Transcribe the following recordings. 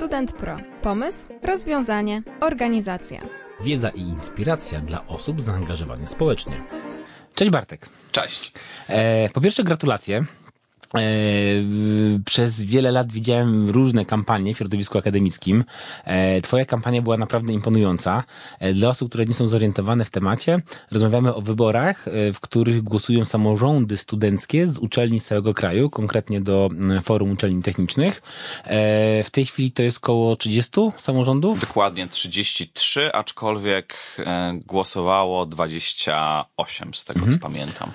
Student Pro. Pomysł, rozwiązanie, organizacja. Wiedza i inspiracja dla osób zaangażowanych społecznie. Cześć Bartek. Cześć. E, po pierwsze gratulacje. E, przez wiele lat widziałem różne kampanie w środowisku akademickim. E, twoja kampania była naprawdę imponująca. E, dla osób, które nie są zorientowane w temacie, rozmawiamy o wyborach, w których głosują samorządy studenckie z uczelni z całego kraju, konkretnie do Forum Uczelni Technicznych. W tej chwili to jest około 30 samorządów? Dokładnie 33, aczkolwiek głosowało 28 z tego, mhm. co pamiętam.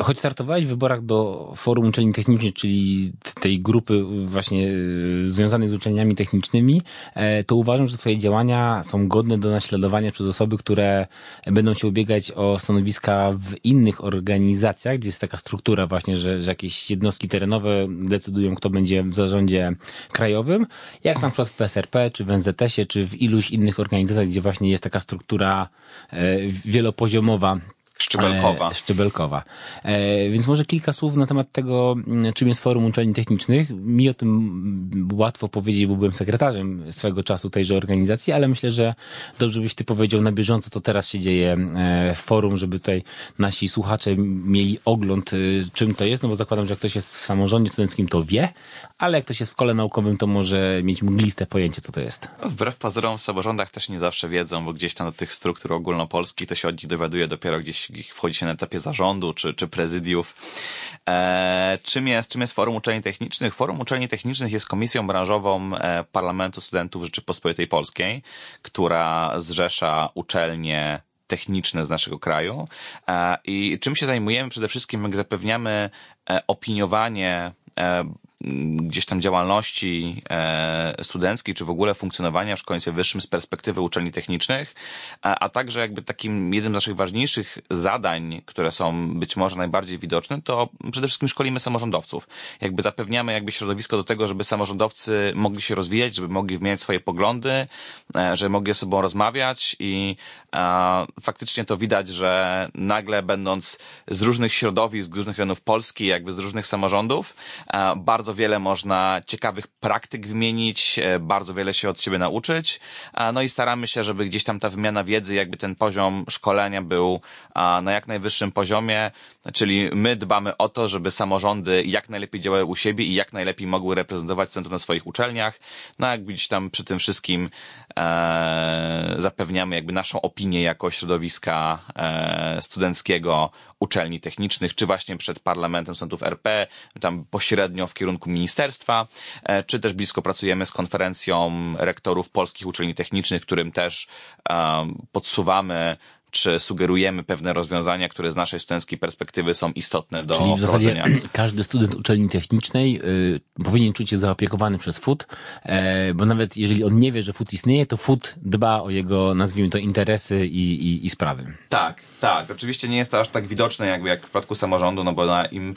Choć startowałeś w wyborach do Forum Uczelni Technicznych, czyli tej grupy właśnie e, związanej z uczelniami technicznymi, e, to uważam, że twoje działania są godne do naśladowania przez osoby, które będą się ubiegać o stanowiska w innych organizacjach, gdzie jest taka struktura właśnie, że, że jakieś jednostki terenowe decydują, kto będzie w zarządzie krajowym, jak na przykład w PSRP, czy w NZS-ie, czy w iluś innych organizacjach, gdzie właśnie jest taka struktura e, wielopoziomowa Szczebelkowa. E, szczebelkowa. E, więc może kilka słów na temat tego, mm, czym jest Forum Uczelni Technicznych. Mi o tym łatwo powiedzieć, bo byłem sekretarzem swego czasu tejże organizacji, ale myślę, że dobrze byś ty powiedział na bieżąco, co teraz się dzieje e, w forum, żeby tutaj nasi słuchacze mieli ogląd, czym to jest, no bo zakładam, że jak ktoś jest w samorządzie studenckim, to wie, ale jak ktoś jest w kole naukowym, to może mieć mgliste pojęcie, co to jest. Wbrew pozorom w samorządach też nie zawsze wiedzą, bo gdzieś tam do tych struktur ogólnopolskich to się od nich dowiaduje dopiero gdzieś wchodzi się na etapie zarządu czy, czy prezydiów. E, czym, jest, czym jest Forum Uczelni Technicznych? Forum Uczelni Technicznych jest komisją branżową e, Parlamentu Studentów Rzeczypospolitej Polskiej, która zrzesza uczelnie techniczne z naszego kraju. E, I czym się zajmujemy? Przede wszystkim jak zapewniamy e, opiniowanie gdzieś tam działalności e, studenckiej, czy w ogóle funkcjonowania w szkolnictwie wyższym z perspektywy uczelni technicznych, a, także jakby takim jednym z naszych ważniejszych zadań, które są być może najbardziej widoczne, to przede wszystkim szkolimy samorządowców. Jakby zapewniamy jakby środowisko do tego, żeby samorządowcy mogli się rozwijać, żeby mogli wymieniać swoje poglądy, e, żeby mogli ze sobą rozmawiać i faktycznie to widać, że nagle będąc z różnych środowisk, z różnych rejonów Polski, jakby z różnych samorządów, bardzo wiele można ciekawych praktyk wymienić, e, bardzo wiele się od siebie nauczyć. No i staramy się, żeby gdzieś tam ta wymiana wiedzy, jakby ten poziom szkolenia był na jak najwyższym poziomie, czyli my dbamy o to, żeby samorządy jak najlepiej działały u siebie i jak najlepiej mogły reprezentować centrum na swoich uczelniach. No jak gdzieś tam przy tym wszystkim e, zapewniamy jakby naszą opinię jako środowiska e, studenckiego uczelni technicznych, czy właśnie przed Parlamentem Studentów RP, tam pośrednio w kierunku ministerstwa, e, czy też blisko pracujemy z konferencją rektorów polskich uczelni technicznych, którym też podsuwamy czy sugerujemy pewne rozwiązania, które z naszej studenckiej perspektywy są istotne do Czyli w zasadzie każdy student uczelni technicznej y, powinien czuć się zaopiekowany przez FUT, e, bo nawet jeżeli on nie wie, że FUT istnieje, to FUT dba o jego, nazwijmy to, interesy i, i, i sprawy. Tak, tak. Oczywiście nie jest to aż tak widoczne jakby jak w przypadku samorządu, no bo na im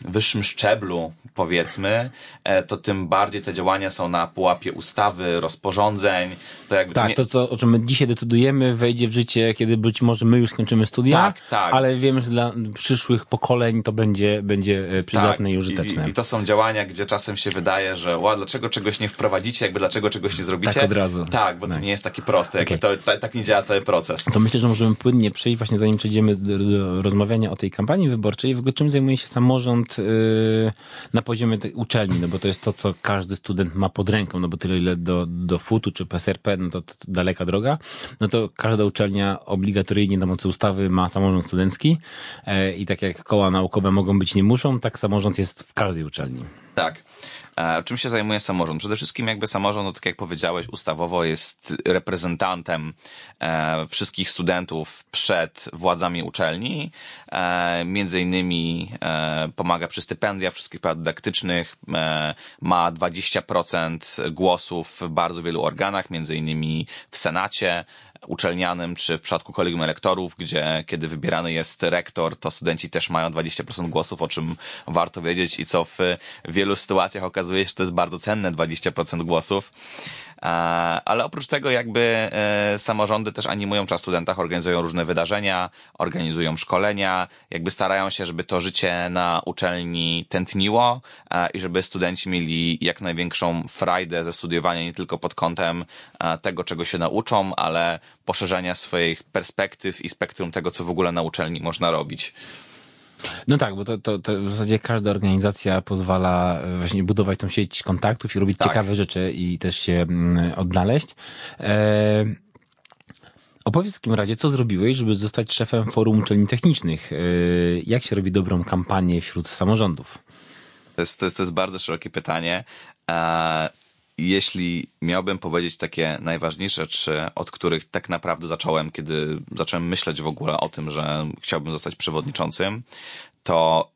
wyższym szczeblu, powiedzmy, e, to tym bardziej te działania są na pułapie ustawy, rozporządzeń. To jakby tak, to, nie... to co, o czym my dzisiaj decydujemy wejdzie w życie, kiedy być może my już skończymy studia, tak, tak. ale wiemy, że dla przyszłych pokoleń to będzie, będzie e, przydatne tak. i użyteczne. I, I, to są działania, gdzie czasem się wydaje, że ła, dlaczego czegoś nie wprowadzicie, jakby dlaczego czegoś nie zrobicie. Tak od razu. Tak, bo to tak. nie jest takie proste, jakby okay. to, tak nie działa cały proces. To myślę, że możemy płynnie przejść właśnie zanim przejdziemy do, do rozmawiania o tej kampanii wyborczej, w ogóle czym zajmuje się samorząd yy, na poziomie tej uczelni, no bo to jest to, co każdy student ma pod ręką, no bo tyle ile do, do FUT-u czy PSRP, no to, to daleka droga, no to każda uczelnia obligatoryjnie na mocy ustawy ma samorząd studencki yy, i tak jak koła naukowe mogą być, nie muszą, tak samorząd jest w każdej uczelni. Tak. E, czym się zajmuje samorząd? Przede wszystkim jakby samorząd, no tak jak powiedziałeś, ustawowo jest reprezentantem e, wszystkich studentów przed władzami uczelni. E, między innymi e, pomaga przy stypendiach, wszystkich prac dydaktycznych, e, ma 20% głosów w bardzo wielu organach, między innymi w Senacie, uczelnianym, czy w przypadku kolegium elektorów, gdzie kiedy wybierany jest rektor, to studenci też mają 20% głosów, o czym warto wiedzieć i co w wielu sytuacjach okazuje się, że to jest bardzo cenne 20% głosów. Ale oprócz tego jakby e, samorządy też animują czas studentach, organizują różne wydarzenia, organizują szkolenia, jakby starają się, żeby to życie na uczelni tętniło i żeby studenci mieli jak największą frajdę ze studiowania nie tylko pod kątem tego, czego się nauczą, ale poszerzania swoich perspektyw i spektrum tego, co w ogóle na uczelni można robić. No tak, bo to, to, to w zasadzie każda organizacja pozwala e, właśnie budować tą sieć kontaktów i robić tak. ciekawe rzeczy i też się mm, odnaleźć. E... Opowiedz w takim razie, co zrobiłeś, żeby zostać szefem Forum Uczelni Technicznych? E... Jak się robi dobrą kampanię wśród samorządów? To jest, to jest, to jest bardzo szerokie pytanie. Jeśli miałbym powiedzieć takie najważniejsze rzeczy, od których tak naprawdę zacząłem, kiedy zacząłem myśleć w ogóle o tym, że chciałbym zostać przewodniczącym, to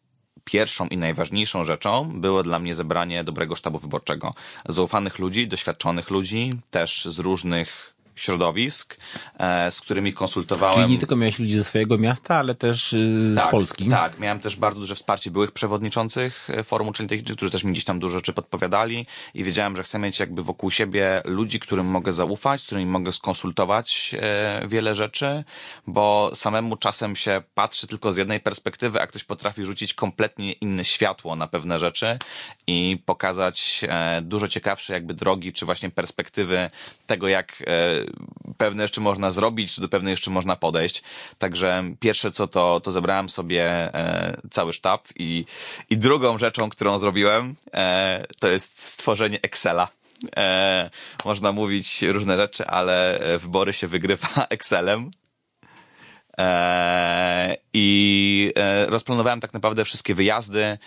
pierwszą i najważniejszą rzeczą było dla mnie zebranie dobrego sztabu wyborczego. Zaufanych ludzi, doświadczonych ludzi, też z różnych środowisk, e, z którymi konsultowałem. Czyli nie tylko miałeś ludzi ze swojego miasta, ale też y, z tak, Polski. Tak, miałem też bardzo duże wsparcie byłych przewodniczących e, Forum Uczelni Technicznych, którzy też mi gdzieś tam dużo rzeczy podpowiadali i wiedziałem, że chcę mieć jakby wokół siebie ludzi, którym mogę zaufać, z którymi mogę skonsultować e, wiele rzeczy, bo samemu czasem się patrzy tylko z jednej perspektywy, a ktoś potrafi rzucić kompletnie inne światło na pewne rzeczy i pokazać dużo ciekawsze jakby drogi, czy właśnie perspektywy tego, jak pewne jeszcze można zrobić, czy do pewnych jeszcze można podejść. Także pierwsze co to, to zebrałem sobie e, cały sztab i, i drugą rzeczą, którą zrobiłem, e, to jest stworzenie Excela. E, można mówić różne rzeczy, ale wybory się wygrywa Excelem. E, I e, rozplanowałem tak naprawdę wszystkie wyjazdy,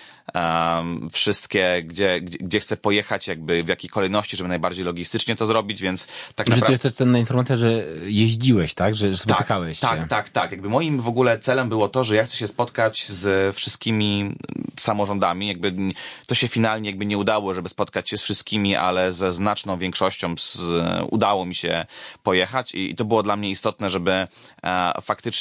wszystkie, gdzie, gdzie, gdzie chcę pojechać, jakby w jakiej kolejności, żeby najbardziej logistycznie to zrobić, więc tak naprawdę... to jest też cenna informacja, że jeździłeś, tak? Że, że spotykałeś tak, się. Tak, tak, tak. Jakby moim w ogóle celem było to, że ja chcę się spotkać z wszystkimi samorządami. Jakby to się finalnie jakby nie udało, żeby spotkać się z wszystkimi, ale ze znaczną większością z, udało mi się pojechać i, i to było dla mnie istotne, żeby e, faktycznie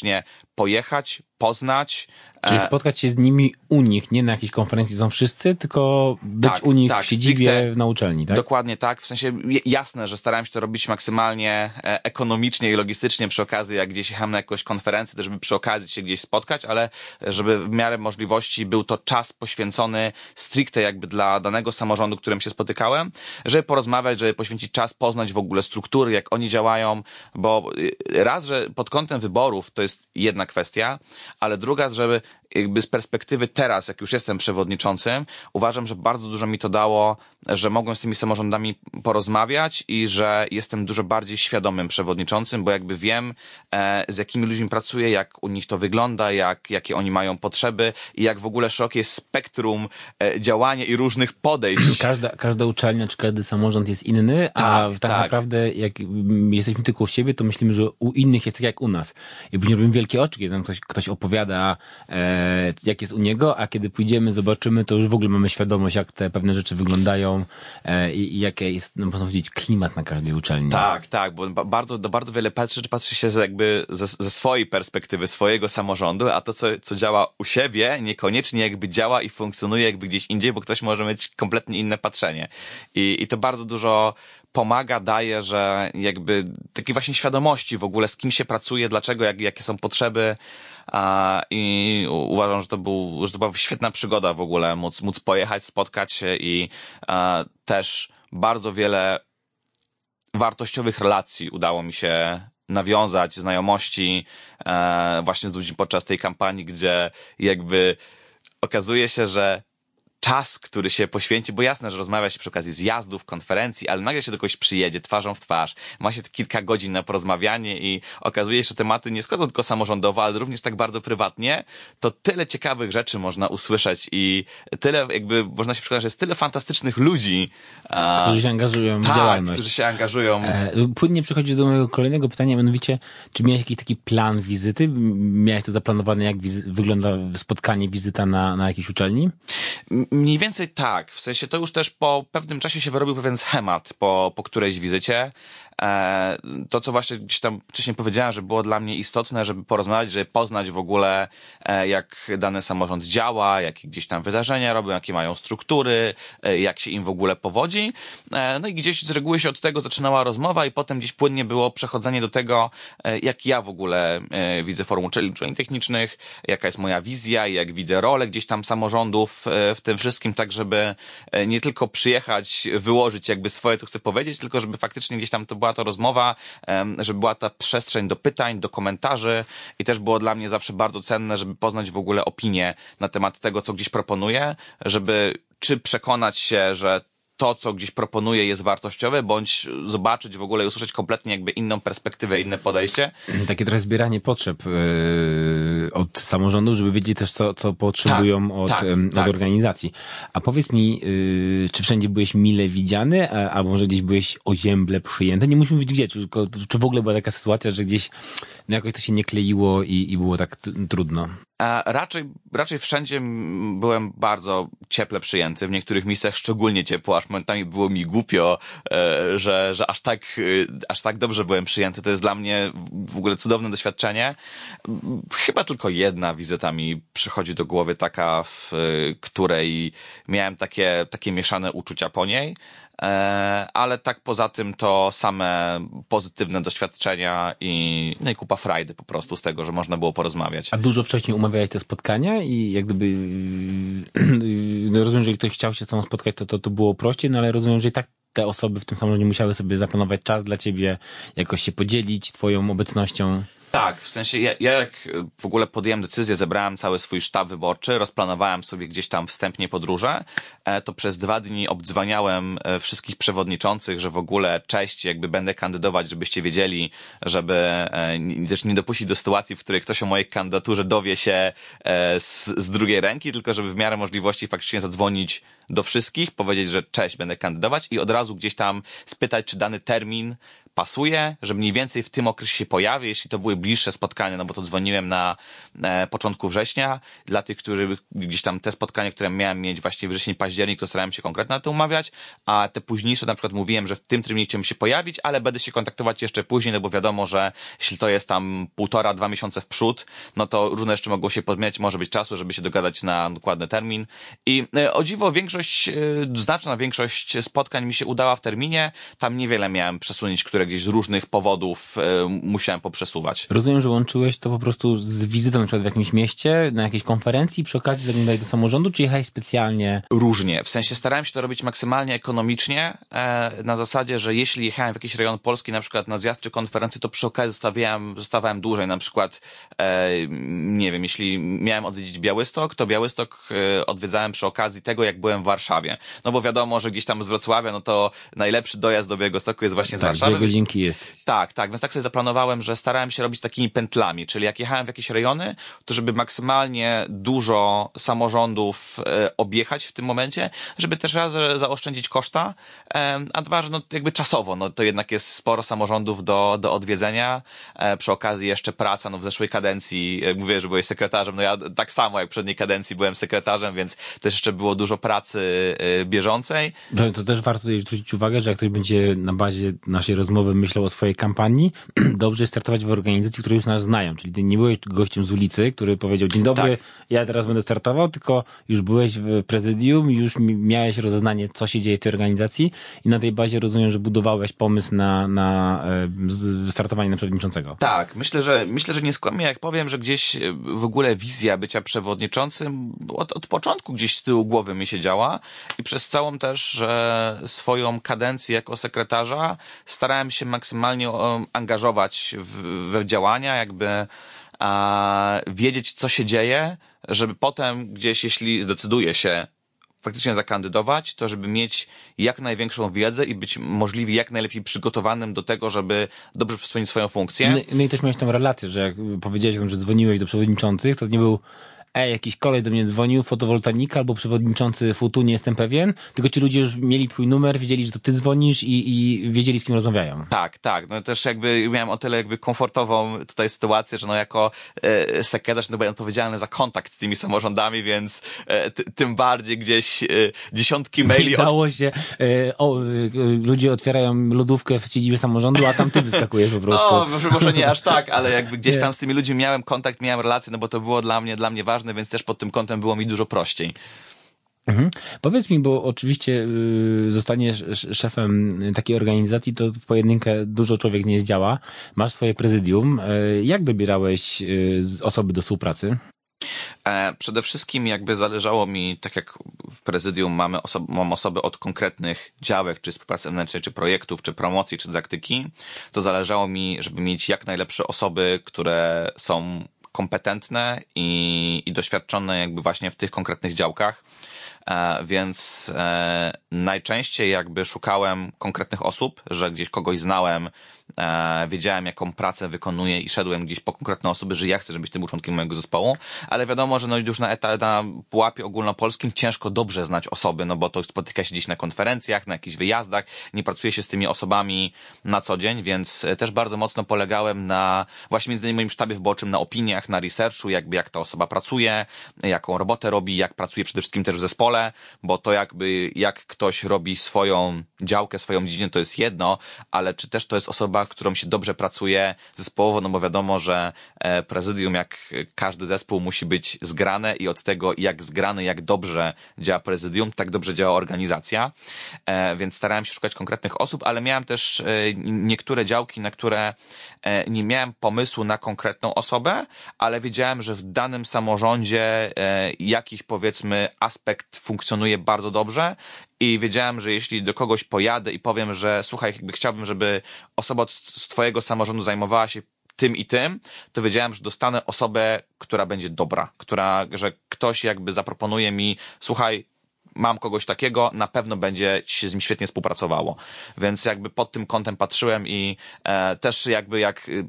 pojechać, poznać. Czyli e, spotkać się z nimi u nich, nie na jakiejś konferencji są wszyscy, tylko być tak, u nich tak, w siedzibie stricte, na uczelni, tak? Dokładnie tak. W sensie jasne, że starałem się to robić maksymalnie e, ekonomicznie i logistycznie przy okazji, jak gdzieś jechałem na jakąś konferencję, to żeby przy okazji się gdzieś spotkać, ale żeby w miarę możliwości był to czas poświęcony stricte jakby dla danego samorządu, którym się spotykałem, żeby porozmawiać, żeby poświęcić czas, poznać w ogóle struktury, jak oni działają, bo y, raz, że pod kątem wyborów to jest jedna kwestia, ale druga, żeby jakby z perspektywy teraz, jak już jestem przewodniczącym, uważam, że bardzo dużo mi to dało, że mogłem z tymi samorządami porozmawiać i że jestem dużo bardziej świadomym przewodniczącym, bo jakby wiem, e, z jakimi ludźmi pracuję, jak u nich to wygląda, jak, jakie oni mają potrzeby i jak w ogóle szerokie spektrum e, działania i różnych podejść. Każda, każda uczelnia czy każdy samorząd jest inny, tak, a tak, tak naprawdę jak jesteśmy tylko u siebie, to myślimy, że u innych jest tak jak u nas. I później robimy wielkie oczy, kiedy nam ktoś, ktoś opowiada e, jak jest u niego, a kiedy pójdziemy, zobaczymy, to już w ogóle mamy świadomość, jak te pewne rzeczy wyglądają e, i, i jaki jest, no, można powiedzieć, klimat na każdej uczelni. Tak, tak, bo bardzo, do bardzo wiele patrzy, patrzy się jakby ze, ze swojej perspektywy, swojego samorządu, a to, co, co działa u siebie, niekoniecznie jakby działa i funkcjonuje jakby gdzieś indziej, bo ktoś może mieć kompletnie inne patrzenie. I, i to bardzo dużo pomaga, daje, że jakby takiej właśnie świadomości w ogóle, z kim się pracuje, dlaczego, jak, jakie są potrzeby, i uważam, że to, był, że to była świetna przygoda w ogóle, móc, móc pojechać, spotkać się i też bardzo wiele wartościowych relacji udało mi się nawiązać, znajomości e, właśnie z ludźmi podczas tej kampanii, gdzie jakby okazuje się, że czas, który się poświęci, bo jasne, że rozmawia się przy okazji zjazdów, konferencji, ale nagle się do kogoś przyjedzie twarzą w twarz, ma się kilka godzin na porozmawianie i okazuje się, że tematy nie schodzą tylko samorządowo, ale również tak bardzo prywatnie, to tyle ciekawych rzeczy można usłyszeć i tyle jakby można się przekonać, że jest tyle fantastycznych ludzi. Którzy się angażują w tak, działalność. którzy się angażują. E, płynnie przechodzi do mojego kolejnego pytania, mianowicie, czy miałeś jakiś taki plan wizyty? Miałeś to zaplanowane, jak wygląda spotkanie, wizyta na, na jakiejś uczelni? Mniej więcej tak. W sensie to już też po pewnym czasie się wyrobił pewien schemat po, po którejś wizycie. E, to, co właśnie gdzieś tam wcześniej powiedziałem, że było dla mnie istotne, żeby porozmawiać, żeby poznać w ogóle, e, jak dany samorząd działa, jakie gdzieś tam wydarzenia robią, jakie mają struktury, e, jak się im w ogóle powodzi. No i gdzieś z reguły się od tego zaczynała rozmowa i potem gdzieś płynnie było przechodzenie do tego, jak ja w ogóle widzę forum uczelni technicznych, jaka jest moja wizja, jak widzę rolę gdzieś tam samorządów w tym wszystkim, tak żeby nie tylko przyjechać, wyłożyć jakby swoje, co chcę powiedzieć, tylko żeby faktycznie gdzieś tam to była to rozmowa, żeby była ta przestrzeń do pytań, do komentarzy i też było dla mnie zawsze bardzo cenne, żeby poznać w ogóle opinię na temat tego, co gdzieś proponuję, żeby czy przekonać się, że to, co gdzieś proponuję jest wartościowe, bądź zobaczyć w ogóle i usłyszeć kompletnie jakby inną perspektywę, inne podejście. Takie trochę zbieranie potrzeb yy, od samorządu, żeby wiedzieć też, co, co potrzebują tak, od, tak, od tak. organizacji. A powiedz mi, yy, czy wszędzie byłeś mile widziany, a, albo może gdzieś byłeś ozięble przyjęty? Nie musimy wiedzieć gdzie, czy, czy w ogóle była taka sytuacja, że gdzieś no jakoś to się nie kleiło i, i było tak trudno? A raczej, raczej wszędzie byłem bardzo cieple przyjęty, w niektórych miejscach szczególnie ciepło, aż momentami było mi głupio, e, że, że aż tak, e, aż tak dobrze byłem przyjęty. To jest dla mnie w ogóle cudowne doświadczenie. Chyba tylko jedna wizyta mi przychodzi do głowy, taka, w której miałem takie, takie mieszane uczucia po niej. E, ale tak poza tym to same pozytywne doświadczenia i, no i kupa frajdy po prostu z tego, że można było porozmawiać. A dużo wcześniej umawiałeś te spotkania i jak gdyby no rozumiem, że ktoś chciał się z tobą spotkać, to, to, to było prościej, no ale rozumiem, że i tak te osoby w tym samorządzie musiały sobie zaplanować czas dla ciebie, jakoś się podzielić twoją obecnością. Tak, w sensie ja, ja jak w ogóle podjąłem decyzję, zebrałem cały swój sztab wyborczy, rozplanowałem sobie gdzieś tam wstępnie podróże, to przez dwa dni obdzwaniałem wszystkich przewodniczących, że w ogóle cześć, jakby będę kandydować, żebyście wiedzieli, żeby też nie dopuścić do sytuacji, w której ktoś o mojej kandydaturze dowie się z, z drugiej ręki, tylko żeby w miarę możliwości faktycznie zadzwonić do wszystkich, powiedzieć, że cześć, będę kandydować i od razu gdzieś tam spytać, czy dany termin pasuje, że mniej więcej w tym okresie się pojawi, jeśli to były bliższe spotkania, no bo to dzwoniłem na e, początku września. Dla tych, którzy gdzieś tam te spotkania, które miałem mieć właśnie wrzesień, październik, to starałem się konkretnie na to umawiać, a te późniejsze na przykład mówiłem, że w tym terminie chciałbym się pojawić, ale będę się kontaktować jeszcze później, no bo wiadomo, że jeśli to jest tam półtora, dwa miesiące w przód, no to różne jeszcze mogą się podmieniać, może być czasu, żeby się dogadać na dokładny termin. I e, o dziwo większość, e, znaczna większość spotkań mi się udała w terminie, tam niewiele miałem przesunięć, które gdzieś z różnych powodów e, musiałem poprzesuwać. Rozumiem, że łączyłeś to po prostu z wizytą na przykład w jakimś mieście, na jakiejś konferencji, przy okazji zaglądałeś do samorządu, czy jechałeś specjalnie? Różnie. W sensie starałem się to robić maksymalnie ekonomicznie, e, na zasadzie, że jeśli jechałem w jakiś rejon Polski, na przykład na zjazd czy konferencję, to przy okazji zostawiałem, zostawałem dłużej. Na przykład, e, nie wiem, jeśli miałem odwiedzić Białystok, to Białystok odwiedzałem przy okazji tego, jak byłem w Warszawie. No bo wiadomo, że gdzieś tam z Wrocławia, no to najlepszy dojazd do Białegostoku jest właśnie z tak, Warszawy. Dwie godzinki jest. Tak, tak, więc tak sobie zaplanowałem, że starałem się robić takimi pętlami, czyli jak jechałem w jakieś rejony, to żeby maksymalnie dużo samorządów e, objechać w tym momencie, żeby też raz zaoszczędzić koszta, e, a dwa, że no jakby czasowo, no to jednak jest sporo samorządów do, do odwiedzenia, e, przy okazji jeszcze praca, no w zeszłej kadencji, jak mówię, że byłeś sekretarzem, no ja tak samo jak w przedniej kadencji byłem sekretarzem, więc też jeszcze było dużo pracy e, bieżącej. No, to też warto tutaj zwrócić uwagę, że jak ktoś będzie na bazie naszej rozmowy myślał o swojej kampanii, dobrze jest startować w organizacji, które już nas znają. Czyli ty nie byłeś gościem z ulicy, który powiedział, dzień dobry, Tak. ja teraz będę startował, tylko już byłeś w prezydium, już mi- miałeś rozeznanie, co się dzieje w tej organizacji i na tej bazie rozumiem, że budowałeś pomysł na, na e, startowanie na przewodniczącego. Tak, myślę, że myślę, że nie skłamię, jak powiem, że gdzieś e, w ogóle wizja bycia przewodniczącym od, od początku gdzieś z tyłu głowy mi się działa i przez całą też że swoją kadencję jako sekretarza starałem się maksymalnie angażować w, we działania, jakby a, wiedzieć, co się dzieje, żeby potem gdzieś, jeśli zdecyduję się faktycznie zakandydować, to żeby mieć jak największą wiedzę i być możliwie jak najlepiej przygotowanym do tego, żeby dobrze spełnić swoją funkcję. No, no i też miałeś tą relację, że jak powiedziałeś że dzwoniłeś do przewodniczących, to nie był ej, jakiś kolej do mnie dzwonił, fotowoltanika albo przewodniczący FUTU, nie jestem pewien, tylko ci ludzie już mieli twój numer, wiedzieli, że to ty dzwonisz i, i wiedzieli, z kim rozmawiają. Tak, tak. No też jakby miałem o tyle jakby komfortową tutaj sytuację, że no jako e, sekretarzz no byłem odpowiedzialny za kontakt z tymi samorządami, więc e, ty, tym bardziej gdzieś e, dziesiątki maili od dało się, e, o, e, ludzie otwierają lodówkę w siedzibie samorządu, a tam ty wyskakujesz po prostu. No, może- nie aż tak, ale jakby gdzieś tam z tymi ludźmi miałem kontakt, miałem relacje, no bo to było dla mnie, dla mnie ważne, więc też pod tym kątem było mi dużo prościej. Mhm. Powiedz mi, bo oczywiście y, zostaniesz sz- szefem takiej organizacji, to w pojedynkę dużo człowiek nie zdziała. Masz swoje prezydium. Y, Jak dobierałeś y, osoby do współpracy? E, przede wszystkim jakby zależało mi, tak jak w prezydium mamy osob mam osoby od konkretnych działek, czy współpracy zewnętrznej, czy projektów, czy promocji, czy dydaktyki, to zależało mi, żeby mieć jak najlepsze osoby, które są kompetentne i, i doświadczone jakby właśnie w tych konkretnych działkach. E, więc e, najczęściej jakby szukałem konkretnych osób, że gdzieś kogoś znałem, e, wiedziałem jaką pracę wykonuje i szedłem gdzieś po konkretne osoby, że ja chcę, żebyś ty był członkiem mojego zespołu, ale wiadomo, że no już na, eta, na pułapie ogólnopolskim ciężko dobrze znać osoby, no bo to spotyka się gdzieś na konferencjach, na jakichś wyjazdach, nie pracuje się z tymi osobami na co dzień, więc e, też bardzo mocno polegałem na właśnie między innymi moim sztabie wyborczym, na opiniach, na researchu, jakby jak ta osoba pracuje, jaką robotę robi, jak pracuje przede wszystkim też w zespole, bo to jakby jak ktoś robi swoją działkę, swoją dziedzinę, to jest jedno, ale czy też to jest osoba, którą się dobrze pracuje zespołowo, no bo wiadomo, że e, prezydium, jak każdy zespół musi być zgrane i od tego jak zgrane, jak dobrze działa prezydium, tak dobrze działa organizacja, e, więc starałem się szukać konkretnych osób, ale miałem też e, niektóre działki, na które nie miałem pomysłu na konkretną osobę, ale wiedziałem, że w danym samorządzie jakiś powiedzmy aspekt funkcjonuje bardzo dobrze i wiedziałem, że jeśli do kogoś pojadę i powiem, że słuchaj, jakby chciałbym, żeby osoba z twojego samorządu zajmowała się tym i tym, to wiedziałem, że dostanę osobę, która będzie dobra, która, że ktoś jakby zaproponuje mi, słuchaj, mam kogoś takiego, na pewno będzie się z nim świetnie współpracowało. Więc jakby pod tym kątem patrzyłem i e, też jakby jak y,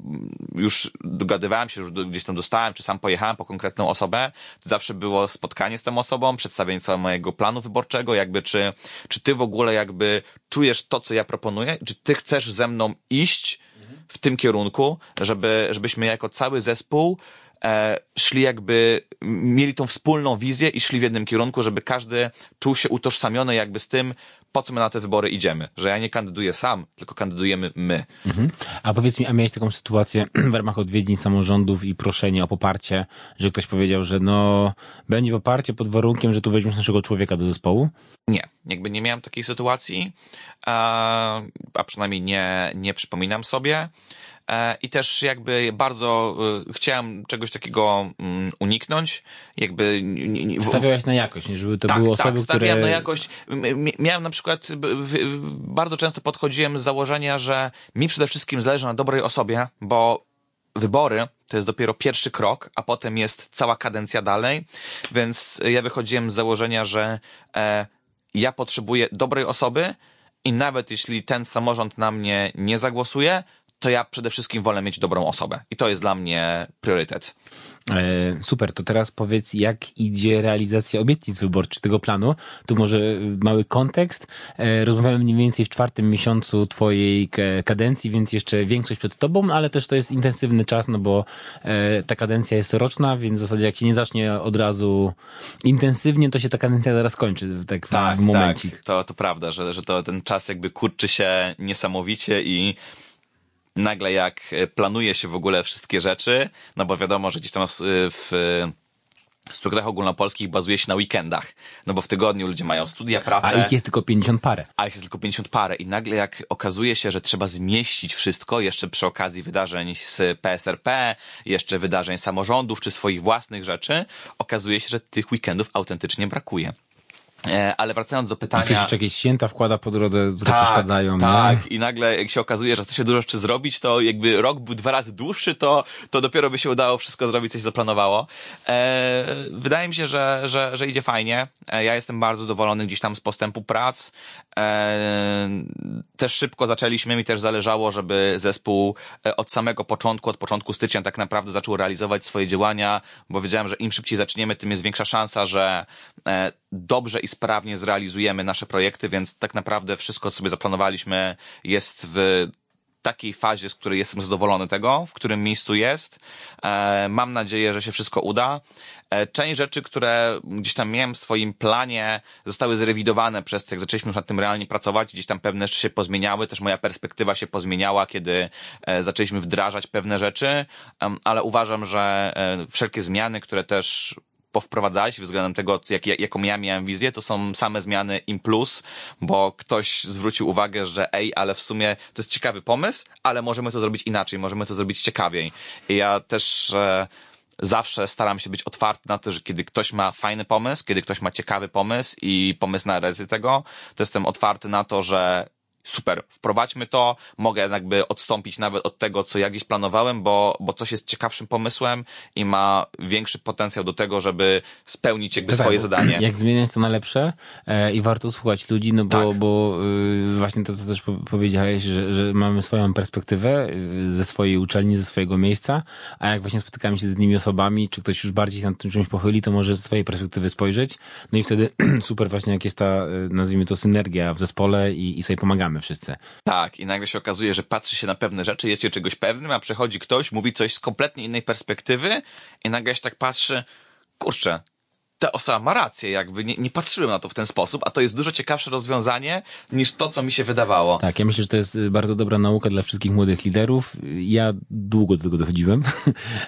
już dogadywałem się, już gdzieś tam dostałem, czy sam pojechałem po konkretną osobę, to zawsze było spotkanie z tą osobą, przedstawienie całego mojego planu wyborczego, jakby czy, czy ty w ogóle jakby czujesz to, co ja proponuję, czy ty chcesz ze mną iść w tym kierunku, żeby, żebyśmy jako cały zespół szli jakby, mieli tą wspólną wizję i szli w jednym kierunku, żeby każdy czuł się utożsamiony jakby z tym, po co my na te wybory idziemy. Że ja nie kandyduję sam, tylko kandydujemy my. Mhm. A powiedz mi, a miałeś taką sytuację w ramach odwiedzin samorządów i proszenia o poparcie, że ktoś powiedział, że no, będzie poparcie pod warunkiem, że tu weźmiesz naszego człowieka do zespołu? Nie, jakby nie miałem takiej sytuacji, a, a przynajmniej nie, nie przypominam sobie. E, I też jakby bardzo y, chciałem czegoś takiego mm, uniknąć. Jakby Stawiałeś na jakość, nie? żeby to tak, były osoby, tak, stawiałem które... na jakość. Miałem na przykład, bardzo często podchodziłem z założenia, że mi przede wszystkim zależy na dobrej osobie, bo wybory to jest dopiero pierwszy krok, a potem jest cała kadencja dalej, więc ja wychodziłem z założenia, że e, ja potrzebuję dobrej osoby i nawet jeśli ten samorząd na mnie nie zagłosuje, to ja przede wszystkim wolę mieć dobrą osobę. I to jest dla mnie priorytet. E, super, to teraz powiedz, jak idzie realizacja obietnic wyborczych tego planu. Tu może mały kontekst. E, rozmawiamy mniej więcej w czwartym miesiącu twojej kadencji, więc jeszcze większość przed tobą, ale też to jest intensywny czas, no bo e, ta kadencja jest roczna, więc w zasadzie jak się nie zacznie od razu intensywnie, to się ta kadencja zaraz kończy, tak, w momencik. Tak, to, to prawda, że, że to ten czas jakby kurczy się niesamowicie i nagle jak e, planuje się w ogóle wszystkie rzeczy, no bo wiadomo, że gdzieś tam w, w w strukturach ogólnopolskich bazuje się na weekendach, no bo w tygodniu ludzie mają studia, A pracę, ich jest tylko 50 parę. a ich jest tylko 50 parę i nagle jak okazuje się, że trzeba zmieścić wszystko, jeszcze przy okazji wydarzeń z PSRP, jeszcze wydarzeń samorządów czy swoich własnych rzeczy, okazuje się, że tych weekendów autentycznie brakuje. E, ale wracając do pytania. Ktoś jeszcze jakieś święta wkłada po drodze, które tak, przeszkadzają. Tak, nie? i nagle jak się okazuje, że chce się dużo rzeczy zrobić, to jakby rok był dwa razy dłuższy, to, to dopiero by się udało wszystko zrobić, coś zaplanowało. E, wydaje mi się, że, że, że idzie fajnie. E, ja jestem bardzo zadowolony gdzieś tam z postępu prac. E, też szybko zaczęliśmy, mi też zależało, żeby zespół e, od samego początku, od początku stycznia tak naprawdę zaczął realizować swoje działania, bo wiedziałem, że im szybciej zaczniemy, tym jest większa szansa, że e, dobrze i sprawnie zrealizujemy nasze projekty, więc tak naprawdę wszystko, co sobie zaplanowaliśmy, jest w takiej fazie, z której jestem zadowolony tego, w którym miejscu jest. E, mam nadzieję, że się wszystko uda. E, część rzeczy, które gdzieś tam miałem w swoim planie, zostały zrewidowane przez to, jak zaczęliśmy już nad tym realnie pracować. Gdzieś tam pewne rzeczy się pozmieniały, też moja perspektywa się pozmieniała, kiedy e, zaczęliśmy wdrażać pewne rzeczy, ale uważam, że wszelkie zmiany, które też powprowadzałeś względem tego, jak, jaką ja miałem wizję, to są same zmiany im plus, bo ktoś zwrócił uwagę, że ej, ale w sumie to jest ciekawy pomysł, ale możemy to zrobić inaczej, możemy to zrobić ciekawiej. I ja też e, zawsze staram się być otwarty na to, że kiedy ktoś ma fajny pomysł, kiedy ktoś ma ciekawy pomysł i pomysł na rezy tego, to jestem otwarty na to, że super, wprowadźmy to, mogę jakby odstąpić nawet od tego, co ja gdzieś planowałem, bo, bo coś jest ciekawszym pomysłem i ma większy potencjał do tego, żeby spełnić jakby tak, swoje zadanie. Jak zmieniać to na lepsze e, i warto słuchać ludzi, no bo, tak. bo y, właśnie to, co też powiedziałeś, że, że mamy swoją perspektywę y, ze swojej uczelni, ze swojego miejsca, a jak właśnie spotykamy się z innymi osobami, czy ktoś już bardziej nad tym czymś pochyli, to może ze swojej perspektywy spojrzeć, no i wtedy super właśnie jak jest ta, y, nazwijmy to synergia w zespole i, i sobie pomagamy wszyscy. Tak, i nagle się okazuje, że patrzy się na pewne rzeczy, jest się czegoś pewnym, a przychodzi ktoś, mówi coś z kompletnie innej perspektywy i nagle się tak patrzy, kurczę, ta osoba ma rację, jakby nie, nie patrzyłem na to w ten sposób, a to jest dużo ciekawsze rozwiązanie niż to, co mi się wydawało. Tak, ja myślę, że to jest y, bardzo dobra nauka dla wszystkich młodych liderów. Ja długo do tego dochodziłem.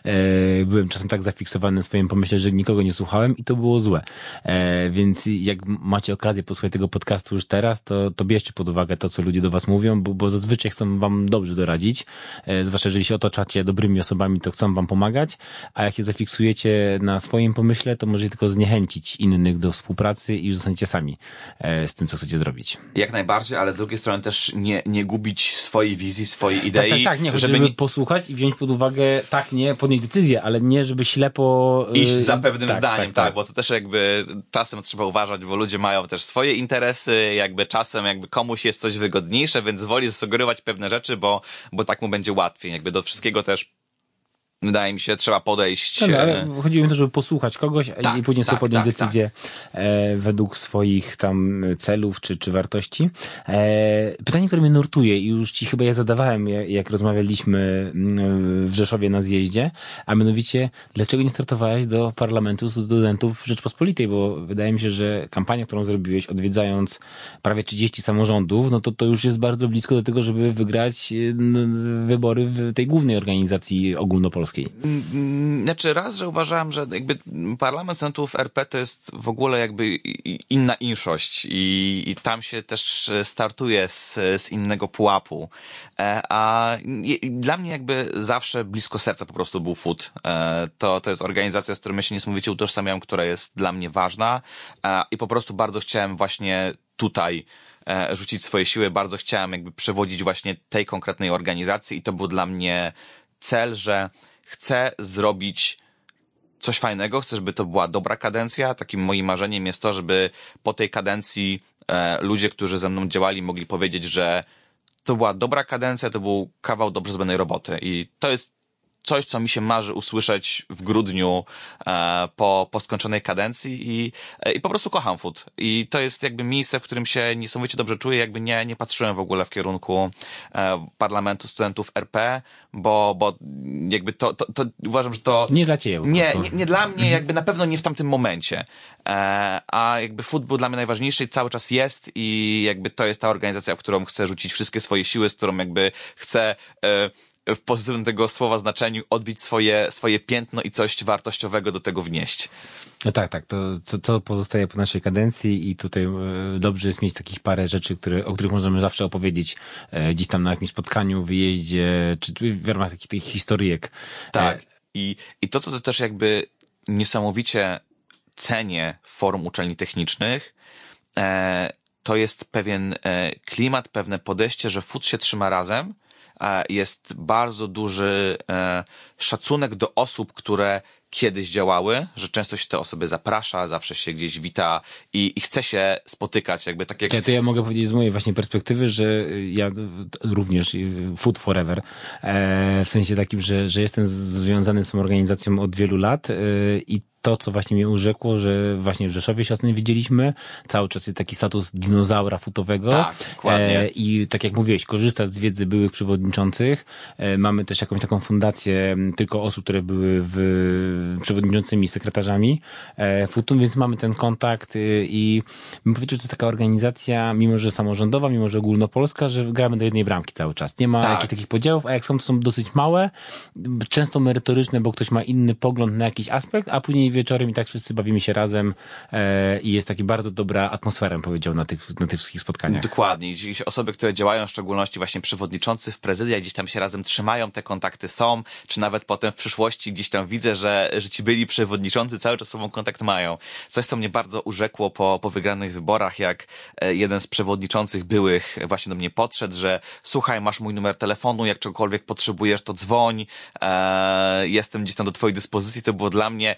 E, byłem czasem tak zafiksowany na swoim pomyśle, że nikogo nie słuchałem i to było złe. E, więc jak macie okazję posłuchać tego podcastu już teraz, to, to bierzcie pod uwagę to, co ludzie do was mówią, bo, bo zazwyczaj chcą wam dobrze doradzić. E, zwłaszcza jeżeli się otaczacie dobrymi osobami, to chcą wam pomagać, a jak się zafiksujecie na swoim pomyśle, to może tylko zniechęcić innych do współpracy i już zostaniecie sami e, z tym, co chcecie zrobić. Jak najbardziej, ale z drugiej strony też nie, nie gubić swojej wizji, swojej idei. Tak, tak, tak nie, żeby, żeby nie... posłuchać i wziąć pod uwagę, tak, nie, podjąć decyzję, ale nie, żeby ślepo... E, Iść za pewnym tak, zdaniem, tak, tak, tak, bo to też jakby czasem trzeba uważać, bo ludzie mają też swoje interesy, jakby czasem jakby komuś jest coś wygodniejsze, więc woli zasugerować pewne rzeczy, bo, bo tak mu będzie łatwiej. Jakby do wszystkiego też wydaje mi się, trzeba podejść. Tak, ale e, chodziło mi o to, żeby posłuchać kogoś tak, i później tak, sobie podjąć tak, decyzję tak. E, według swoich tam celów czy, czy wartości. E, pytanie, które mnie nurtuje i już ci chyba ja zadawałem, jak rozmawialiśmy mm, w Rzeszowie na zjeździe, a mianowicie, dlaczego nie startowałeś do Parlamentu Studentów Rzeczpospolitej? Bo wydaje mi się, że kampania, którą zrobiłeś, odwiedzając prawie 30 samorządów, no to to już jest bardzo blisko do tego, żeby wygrać wybory w tej głównej organizacji ogólnopolskiej polskiej? Znaczy raz, że uważałem, że jakby parlament senatów RP to jest w ogóle jakby inna inszość i, i tam się też startuje z, z innego pułapu. E, a dla mnie jakby zawsze blisko serca po prostu był FUT. E, to, to jest organizacja, z którą ja się niesamowicie utożsamiam, która jest dla mnie ważna e, i po prostu bardzo chciałem właśnie tutaj rzucić swoje siły. Bardzo chciałem jakby przewodzić właśnie tej konkretnej organizacji i to był dla mnie cel, że chcę zrobić coś fajnego, chcę, żeby to była dobra kadencja. Takim moim marzeniem jest to, żeby po tej kadencji e, ludzie, którzy ze mną działali, mogli powiedzieć, że to była dobra kadencja, to był kawał dobrze zrobionej roboty. I to jest coś, co mi się marzy usłyszeć w grudniu e, po, po skończonej kadencji i, e, i po prostu kocham food. I to jest jakby miejsce, w którym się niesamowicie dobrze czuję, jakby nie, nie patrzyłem w ogóle w kierunku e, parlamentu studentów RP, bo, bo jakby to, to, to uważam, że to... Nie dla ciebie. Nie, nie, nie, dla mnie, jakby na pewno nie w tamtym momencie. E, a jakby food był dla mnie najważniejszy i cały czas jest i jakby to jest ta organizacja, w którą chcę rzucić wszystkie swoje siły, z którą jakby chcę e, w pozytywnym tego słowa znaczeniu odbić swoje, swoje piętno i coś wartościowego do tego wnieść. No tak, tak, to, to, to pozostaje po naszej kadencji i tutaj e, dobrze jest mieć takich parę rzeczy, które, o których możemy zawsze opowiedzieć e, gdzieś tam na jakimś spotkaniu, wyjeździe, czy w ramach takich, takich historyjek. Tak. I, I to, to też jakby niesamowicie cenię forum uczelni technicznych, e, to jest pewien e, klimat, pewne podejście, że food się trzyma razem, e, jest bardzo duży e, szacunek do osób, które kiedyś działały, że często się te osoby zaprasza, zawsze się gdzieś wita i, i chce się spotykać, jakby tak jak... Ja, to ja mogę powiedzieć z mojej właśnie perspektywy, że ja również Food Forever, e, w sensie takim, że, że jestem związany z tą organizacją od wielu lat e, i to, co właśnie mnie urzekło, że właśnie w Rzeszowie się o tym widzieliśmy. Cały czas jest taki status dinozaura futowego. Tak, dokładnie. E, I tak jak mówiłeś, korzystasz z wiedzy byłych przewodniczących. E, mamy też jakąś taką fundację tylko osób, które były w, przewodniczącymi, sekretarzami e, futu, więc mamy ten kontakt e, i bym powiedział, że to jest taka organizacja, mimo że samorządowa, mimo że ogólnopolska, że gramy do jednej bramki cały czas. Nie ma Tak. jakichś takich podziałów, a jak są, to są dosyć małe, często merytoryczne, bo ktoś ma inny pogląd na jakiś aspekt, a później wieczorem i tak wszyscy bawimy się razem e, i jest taki bardzo dobra atmosfera, powiedział, na tych, na tych wszystkich spotkaniach. Dokładnie. Gdzieś osoby, które działają, w szczególności właśnie przewodniczący w prezydia, gdzieś tam się razem trzymają, te kontakty są, czy nawet potem w przyszłości gdzieś tam widzę, że, że ci byli przewodniczący cały czas sobą kontakt mają. Coś, co mnie bardzo urzekło po, po wygranych wyborach, jak e, jeden z przewodniczących byłych właśnie do mnie podszedł, że słuchaj, masz mój numer telefonu, jak czegokolwiek potrzebujesz, to dzwoń, e, jestem gdzieś tam do twojej dyspozycji. To było dla mnie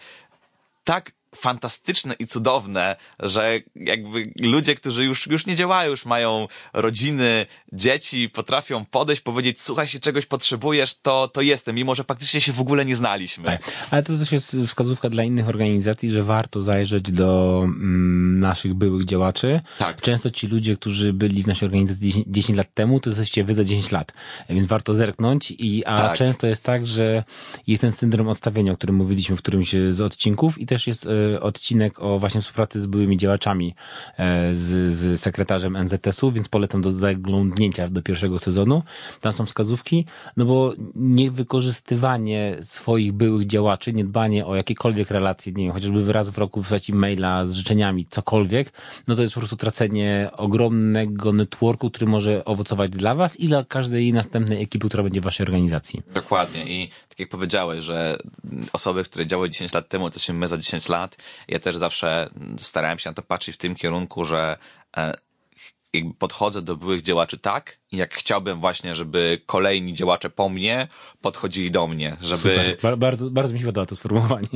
tak fantastyczne i cudowne, że jakby ludzie, którzy już, już nie działają, już mają rodziny, dzieci, potrafią podejść, powiedzieć, słuchaj, jeśli czegoś potrzebujesz, to, to jestem, mimo że praktycznie się w ogóle nie znaliśmy. Tak. Ale to też jest wskazówka dla innych organizacji, że warto zajrzeć do mm, naszych byłych działaczy. Tak. Często ci ludzie, którzy byli w naszej organizacji 10, 10 lat temu, to jesteście wy za 10 lat. Więc warto zerknąć i a Tak. często jest tak, że jest ten syndrom odstawienia, o którym mówiliśmy w którymś z odcinków i też jest e, odcinek o właśnie współpracy z byłymi działaczami e, z, z sekretarzem NZS-u, więc polecam do zaglądnięcia do pierwszego sezonu. Tam są wskazówki, no bo niewykorzystywanie swoich byłych działaczy, niedbanie o jakiekolwiek relacje, nie wiem, chociażby raz w roku wysłać im maila z życzeniami, cokolwiek, no to jest po prostu tracenie ogromnego networku, który może owocować dla was i dla każdej następnej ekipy, która będzie w waszej organizacji. Dokładnie. I jak powiedziałeś, że osoby, które działały 10 lat temu, to jesteśmy my za 10 lat. Ja też zawsze starałem się na to patrzeć w tym kierunku, że e, podchodzę do byłych działaczy tak, jak chciałbym właśnie, żeby kolejni działacze po mnie podchodzili do mnie, żeby... Super. Bar- bardzo, bardzo mi się podoba to sformułowanie.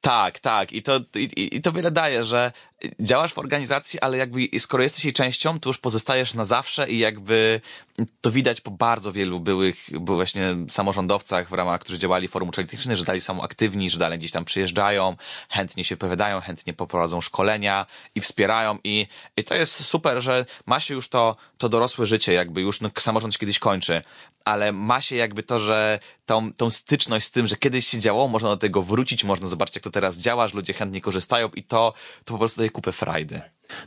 Tak, tak. I to, i, i to wiele daje, że działasz w organizacji, ale jakby skoro jesteś jej częścią, to już pozostajesz na zawsze i jakby to widać po bardzo wielu byłych, był właśnie samorządowcach w ramach, którzy działali w forum uczelni że dalej są aktywni, że dalej gdzieś tam przyjeżdżają, chętnie się wypowiadają, chętnie poprowadzą szkolenia i wspierają i, i to jest super, że ma się już to, to dorosłe życie, jakby już no, samorząd się kiedyś kończy, ale ma się jakby to, że tą, tą styczność z tym, że kiedyś się działało, można do tego wrócić, można zobaczyć, jak to teraz działa, że ludzie chętnie korzystają i to, to po prostu daje kupę frajdy.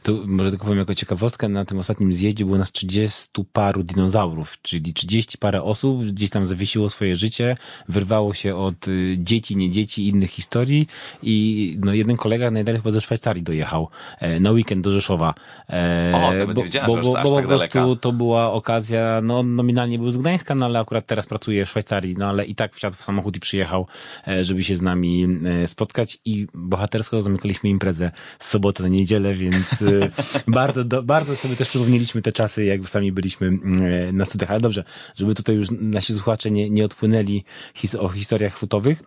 To może tylko powiem jako ciekawostkę, na tym ostatnim zjeździe było nas 30 paru dinozaurów, czyli 30 parę osób gdzieś tam zawiesiło swoje życie, wyrwało się od y, dzieci, nie dzieci, innych historii i no jeden kolega najdalej chyba ze Szwajcarii dojechał e, na weekend do Rzeszowa. E, O, nawet nie wiedziałem, że aż tak po prostu to była okazja, no nominalnie był z Gdańska, no ale akurat teraz pracuje w Szwajcarii, no ale i tak wsiadł w samochód i przyjechał, e, żeby się z nami spotkać i bohatersko zamykaliśmy imprezę z soboty na niedzielę, więc e, bardzo, do, bardzo sobie też przypomnieliśmy te czasy, jak sami byliśmy e, na studiach, ale dobrze, żeby tutaj już nasi słuchacze nie, nie odpłynęli his, o historiach futowych,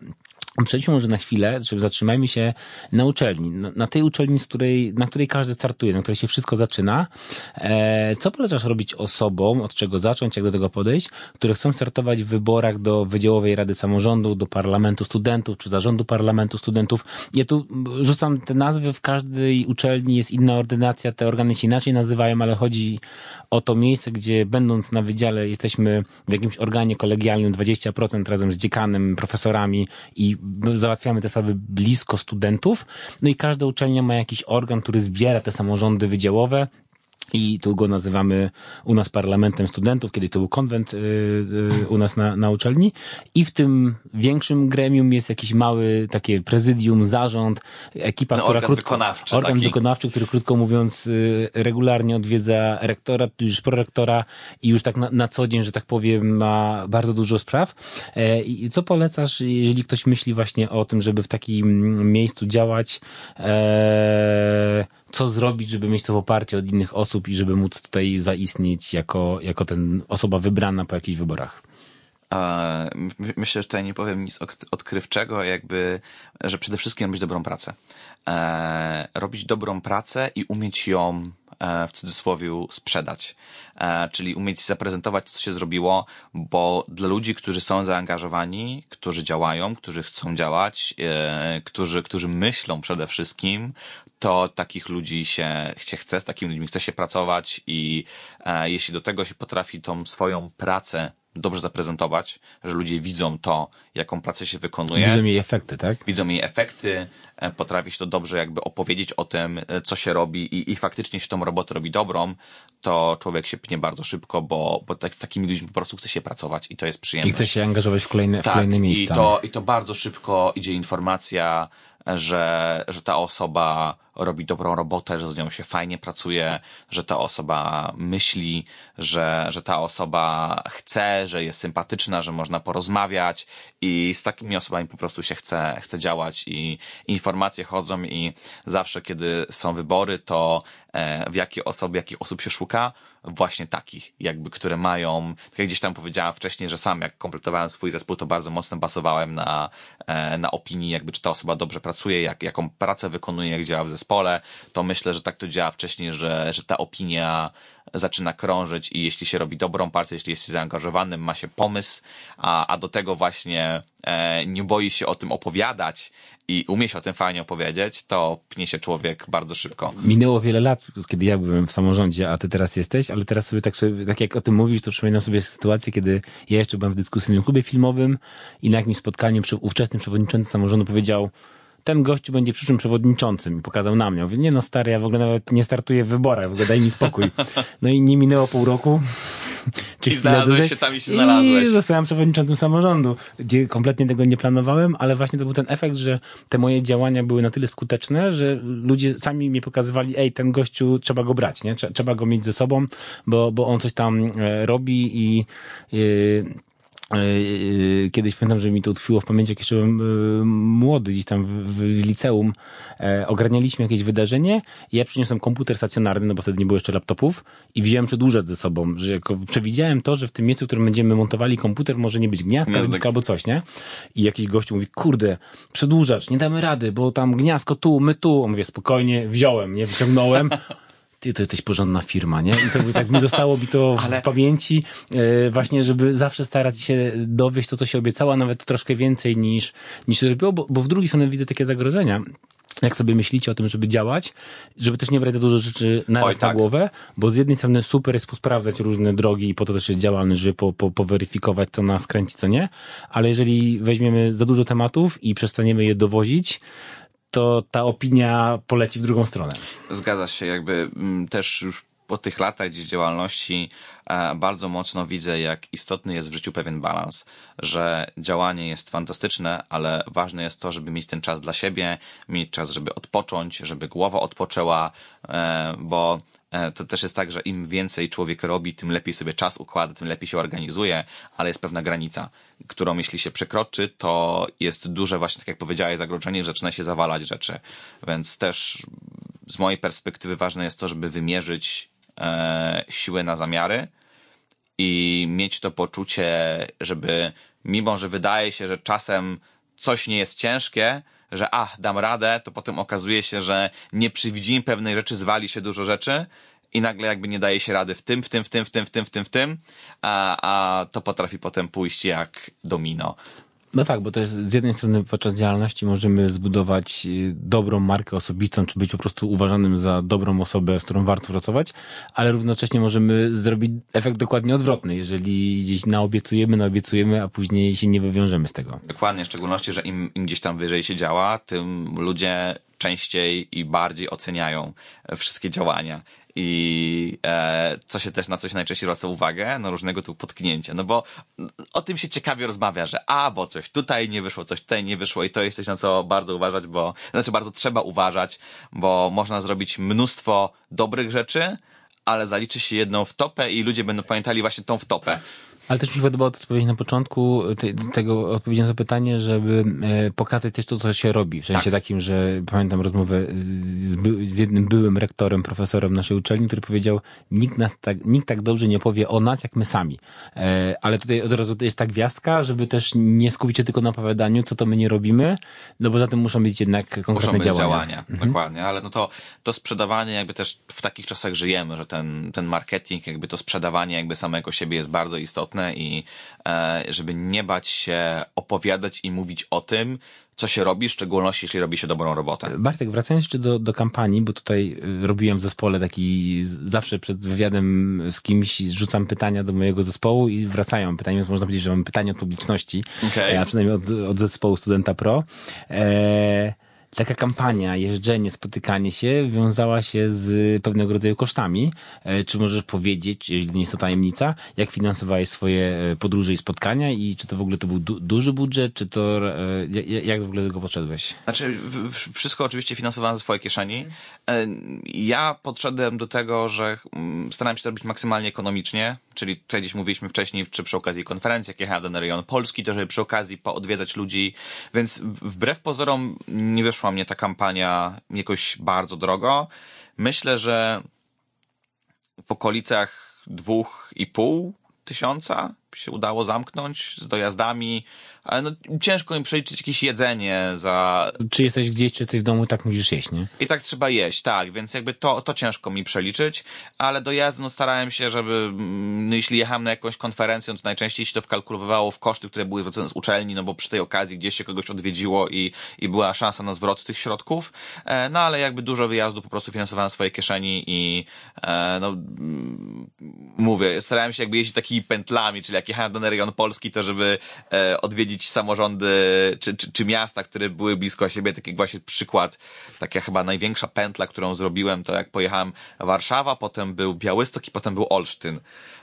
Przejdźmy może na chwilę, żeby zatrzymajmy się na uczelni. Na, tej uczelni, z której, na której każdy startuje, na której się wszystko zaczyna. E, co polecasz robić osobom, od czego zacząć, jak do tego podejść, które chcą startować w wyborach do Wydziałowej Rady Samorządu, do Parlamentu Studentów, czy Zarządu Parlamentu Studentów? Ja tu rzucam te nazwy, w każdej uczelni jest inna ordynacja, te organy się inaczej nazywają, ale chodzi o to miejsce, gdzie będąc na wydziale jesteśmy w jakimś organie kolegialnym 20% razem z dziekanem, profesorami i załatwiamy te sprawy blisko studentów. No i każda uczelnia ma jakiś organ, który zbiera te samorządy wydziałowe. I tu go nazywamy u nas parlamentem studentów, kiedy to był konwent yy, yy, u nas na, na uczelni. I w tym większym gremium jest jakiś mały takie prezydium, zarząd, ekipa, No, która organ krótko, wykonawczy organ taki. wykonawczy, który krótko mówiąc yy, regularnie odwiedza rektora, czy już prorektora i już tak na, na co dzień, że tak powiem, ma bardzo dużo spraw. E, I co polecasz, jeżeli ktoś myśli właśnie o tym, żeby w takim miejscu działać? Co zrobić, żeby mieć to poparcie od innych osób i żeby móc tutaj zaistnieć jako, jako ten osoba wybrana po jakichś wyborach? Myślę, że tutaj nie powiem nic odkrywczego, jakby, że przede wszystkim robić dobrą pracę. E, robić dobrą pracę i umieć ją w cudzysłowie sprzedać, e, czyli umieć zaprezentować to, co się zrobiło, bo dla ludzi, którzy są zaangażowani, którzy działają, którzy chcą działać, którzy, którzy myślą przede wszystkim, to takich ludzi się, się chce, z takimi ludźmi chce się pracować i jeśli do tego się potrafi tą swoją pracę dobrze zaprezentować, że ludzie widzą to, jaką pracę się wykonuje. Widzą jej efekty, tak? Widzą jej efekty, e, potrafi się to dobrze jakby opowiedzieć o tym, e, co się robi i, i faktycznie się tą robotę robi dobrą, to człowiek się pnie bardzo szybko, bo, bo tak, takimi ludźmi po prostu chce się pracować i to jest przyjemne. I chce się angażować w kolejne, tak, w kolejne miejsca. I to, I to bardzo szybko idzie informacja, że, że ta osoba robi dobrą robotę, że z nią się fajnie pracuje, że ta osoba myśli, że, że ta osoba chce, że jest sympatyczna, że można porozmawiać i z takimi osobami po prostu się chce, chce działać i informacje chodzą i zawsze kiedy są wybory, to e, w jakie osoby, jakich osób się szuka? Właśnie takich, jakby, które mają, tak jak gdzieś tam powiedziałem wcześniej, że sam jak kompletowałem swój zespół, to bardzo mocno basowałem na, e, na opinii, jakby czy ta osoba dobrze pracuje, jak, jaką pracę wykonuje, jak działa w zespole, zespole, to myślę, że tak to działa wcześniej, że, że ta opinia zaczyna krążyć i jeśli się robi dobrą partię, jeśli jest się zaangażowanym, ma się pomysł, a, a do tego właśnie e, nie boi się o tym opowiadać i umie się o tym fajnie opowiedzieć, to pnie się człowiek bardzo szybko. Minęło wiele lat, kiedy ja byłem w samorządzie, a ty teraz jesteś, ale teraz sobie tak, tak jak o tym mówisz, to przypominam sobie sytuację, kiedy ja jeszcze byłem w dyskusyjnym klubie filmowym i na jakimś spotkaniu ówczesny przewodniczący samorządu powiedział, ten gościu będzie przyszłym przewodniczącym i pokazał na mnie. Mówię, nie no stary, ja w ogóle nawet nie startuję w wyborach, w ogóle daj mi spokój. No i nie minęło pół roku. Czy I znalazłeś się tam i się znalazłeś. I zostałem przewodniczącym samorządu, gdzie kompletnie tego nie planowałem, ale właśnie to był ten efekt, że te moje działania były na tyle skuteczne, że ludzie sami mi pokazywali, ej, ten gościu trzeba go brać, nie? Trzeba go mieć ze sobą, bo, bo on coś tam e, robi i yy, e, kiedyś pamiętam, że mi to utkwiło w pamięci, jak jeszcze byłem e, młody, gdzieś tam w, w liceum. Ogarnialiśmy jakieś wydarzenie i ja przyniosłem komputer stacjonarny, no bo wtedy nie było jeszcze laptopów i wziąłem przedłużać ze sobą, że jako przewidziałem to, że w tym miejscu, w którym będziemy montowali komputer, może nie być gniazdka, no, tak. albo coś, nie? I jakiś gościu mówi, kurde, przedłużacz, nie damy rady, bo tam gniazdko tu, my tu. Mówię, spokojnie, wziąłem, nie? Wyciągnąłem ty to jesteś porządna firma, nie? I to tak mi zostało mi to Ale... w pamięci, e, właśnie, żeby zawsze starać się dowieść to, co się obiecało, nawet troszkę więcej niż, niż to robiło, bo, bo w drugiej stronie widzę takie zagrożenia jak sobie myślicie o tym, żeby działać, żeby też nie brać za dużo rzeczy na, tak. na głowę, bo z jednej strony super jest posprawdzać różne drogi i po to też jest działalny, żeby po, po, poweryfikować, co nas kręci, co nie, ale jeżeli weźmiemy za dużo tematów i przestaniemy je dowozić, to ta opinia poleci w drugą stronę. Zgadza się, jakby mm, też już po tych latach gdzieś działalności e, bardzo mocno widzę, jak istotny jest w życiu pewien balans, że działanie jest fantastyczne, ale ważne jest to, żeby mieć ten czas dla siebie, mieć czas, żeby odpocząć, żeby głowa odpoczęła, e, bo e, to też jest tak, że im więcej człowiek robi, tym lepiej sobie czas układa, tym lepiej się organizuje, ale jest pewna granica, którą jeśli się przekroczy, to jest duże właśnie, tak jak powiedziałeś, zagrożenie, że zaczyna się zawalać rzeczy. Więc też z mojej perspektywy ważne jest to, żeby wymierzyć e, siłę na zamiary i mieć to poczucie, żeby mimo, że wydaje się, że czasem coś nie jest ciężkie, że a, dam radę, to potem okazuje się, że nie przewidzimy pewnej rzeczy, zwali się dużo rzeczy i nagle jakby nie daje się rady w tym, w tym, w tym, w tym, w tym, w tym, w tym, a, a to potrafi potem pójść jak domino. No tak, bo to jest z jednej strony podczas działalności możemy zbudować y, dobrą markę osobistą, czy być po prostu uważanym za dobrą osobę, z którą warto pracować, ale równocześnie możemy zrobić efekt dokładnie odwrotny, jeżeli gdzieś naobiecujemy, naobiecujemy, a później się nie wywiążemy z tego. Dokładnie, w szczególności, że im, im gdzieś tam wyżej się działa, tym ludzie częściej i bardziej oceniają wszystkie działania i e, co się też na coś najczęściej zwraca uwagę, no różnego typu potknięcia, no bo o tym się ciekawie rozmawia, że a, bo coś tutaj nie wyszło, coś tutaj nie wyszło i to jest coś na co bardzo uważać, bo, znaczy bardzo trzeba uważać, bo można zrobić mnóstwo dobrych rzeczy, ale zaliczy się jedną wtopę i ludzie będą pamiętali właśnie tą wtopę. Ale też mi się podobało to, co powiedzieć na początku te, tego odpowiedzi na to pytanie, żeby e, pokazać też to, co się robi. W sensie tak. takim, że pamiętam rozmowę z, by, z, jednym byłym rektorem, profesorem naszej uczelni, który powiedział, nikt nas tak, nikt tak dobrze nie powie o nas, jak my sami. E, ale tutaj od razu jest ta gwiazdka, żeby też nie skupić się tylko na opowiadaniu, co to my nie robimy, no bo za tym muszą być jednak konkretne muszą być działania. działania. Mhm. Dokładnie, ale no to, to sprzedawanie jakby też w takich czasach żyjemy, że ten, ten marketing, jakby to sprzedawanie jakby samego siebie jest bardzo istotne i e, żeby nie bać się opowiadać i mówić o tym, co się robi, w szczególności jeśli robi się dobrą robotę. Bartek, wracając jeszcze do, do kampanii, bo tutaj y, robiłem w zespole taki, zawsze przed wywiadem z kimś rzucam pytania do mojego zespołu i wracają pytania, więc można powiedzieć, że mam pytania od publiczności, okay. a przynajmniej od, od zespołu Studenta Pro. Eee, taka kampania, jeżdżenie, spotykanie się wiązała się z pewnego rodzaju kosztami. E, czy możesz powiedzieć, jeśli nie jest to tajemnica, jak finansowałeś swoje e, podróże i spotkania i czy to w ogóle to był du duży budżet, czy to e, jak w ogóle do tego podszedłeś? Znaczy, wszystko oczywiście finansowałem ze swojej kieszeni. Ja podszedłem do tego, że mm, starałem się to robić maksymalnie ekonomicznie, czyli tutaj gdzieś mówiliśmy wcześniej, czy przy okazji konferencji, jak jechałem na rejon Polski, to żeby przy okazji poodwiedzać ludzi, więc wbrew pozorom nie wyszła mnie ta kampania jakoś bardzo drogo. Myślę, że w okolicach dwóch i pół tysiąca się udało zamknąć z dojazdami, ale no, ciężko im przeliczyć jakieś jedzenie za... Czy jesteś gdzieś, czy ty w domu tak musisz jeść, nie? I tak trzeba jeść, tak, więc jakby to, to ciężko mi przeliczyć, ale dojazdy, no starałem się, żeby, no, jeśli jechałem na jakąś konferencję, to najczęściej się to wkalkulowało w koszty, które były zwrócone z uczelni, no bo przy tej okazji gdzieś się kogoś odwiedziło i, i była szansa na zwrot tych środków, e, no ale jakby dużo wyjazdu po prostu finansowałem swoje kieszeni i e, no mówię, starałem się jakby jeździć takimi pętlami, czyli jak jechałem do rejon Polski, to żeby e, odwiedzić samorządy czy, czy, czy miasta, które były blisko siebie, taki właśnie przykład, taka chyba największa pętla, którą zrobiłem, to jak pojechałem Warszawa, potem był Białystok i potem był Olsztyn.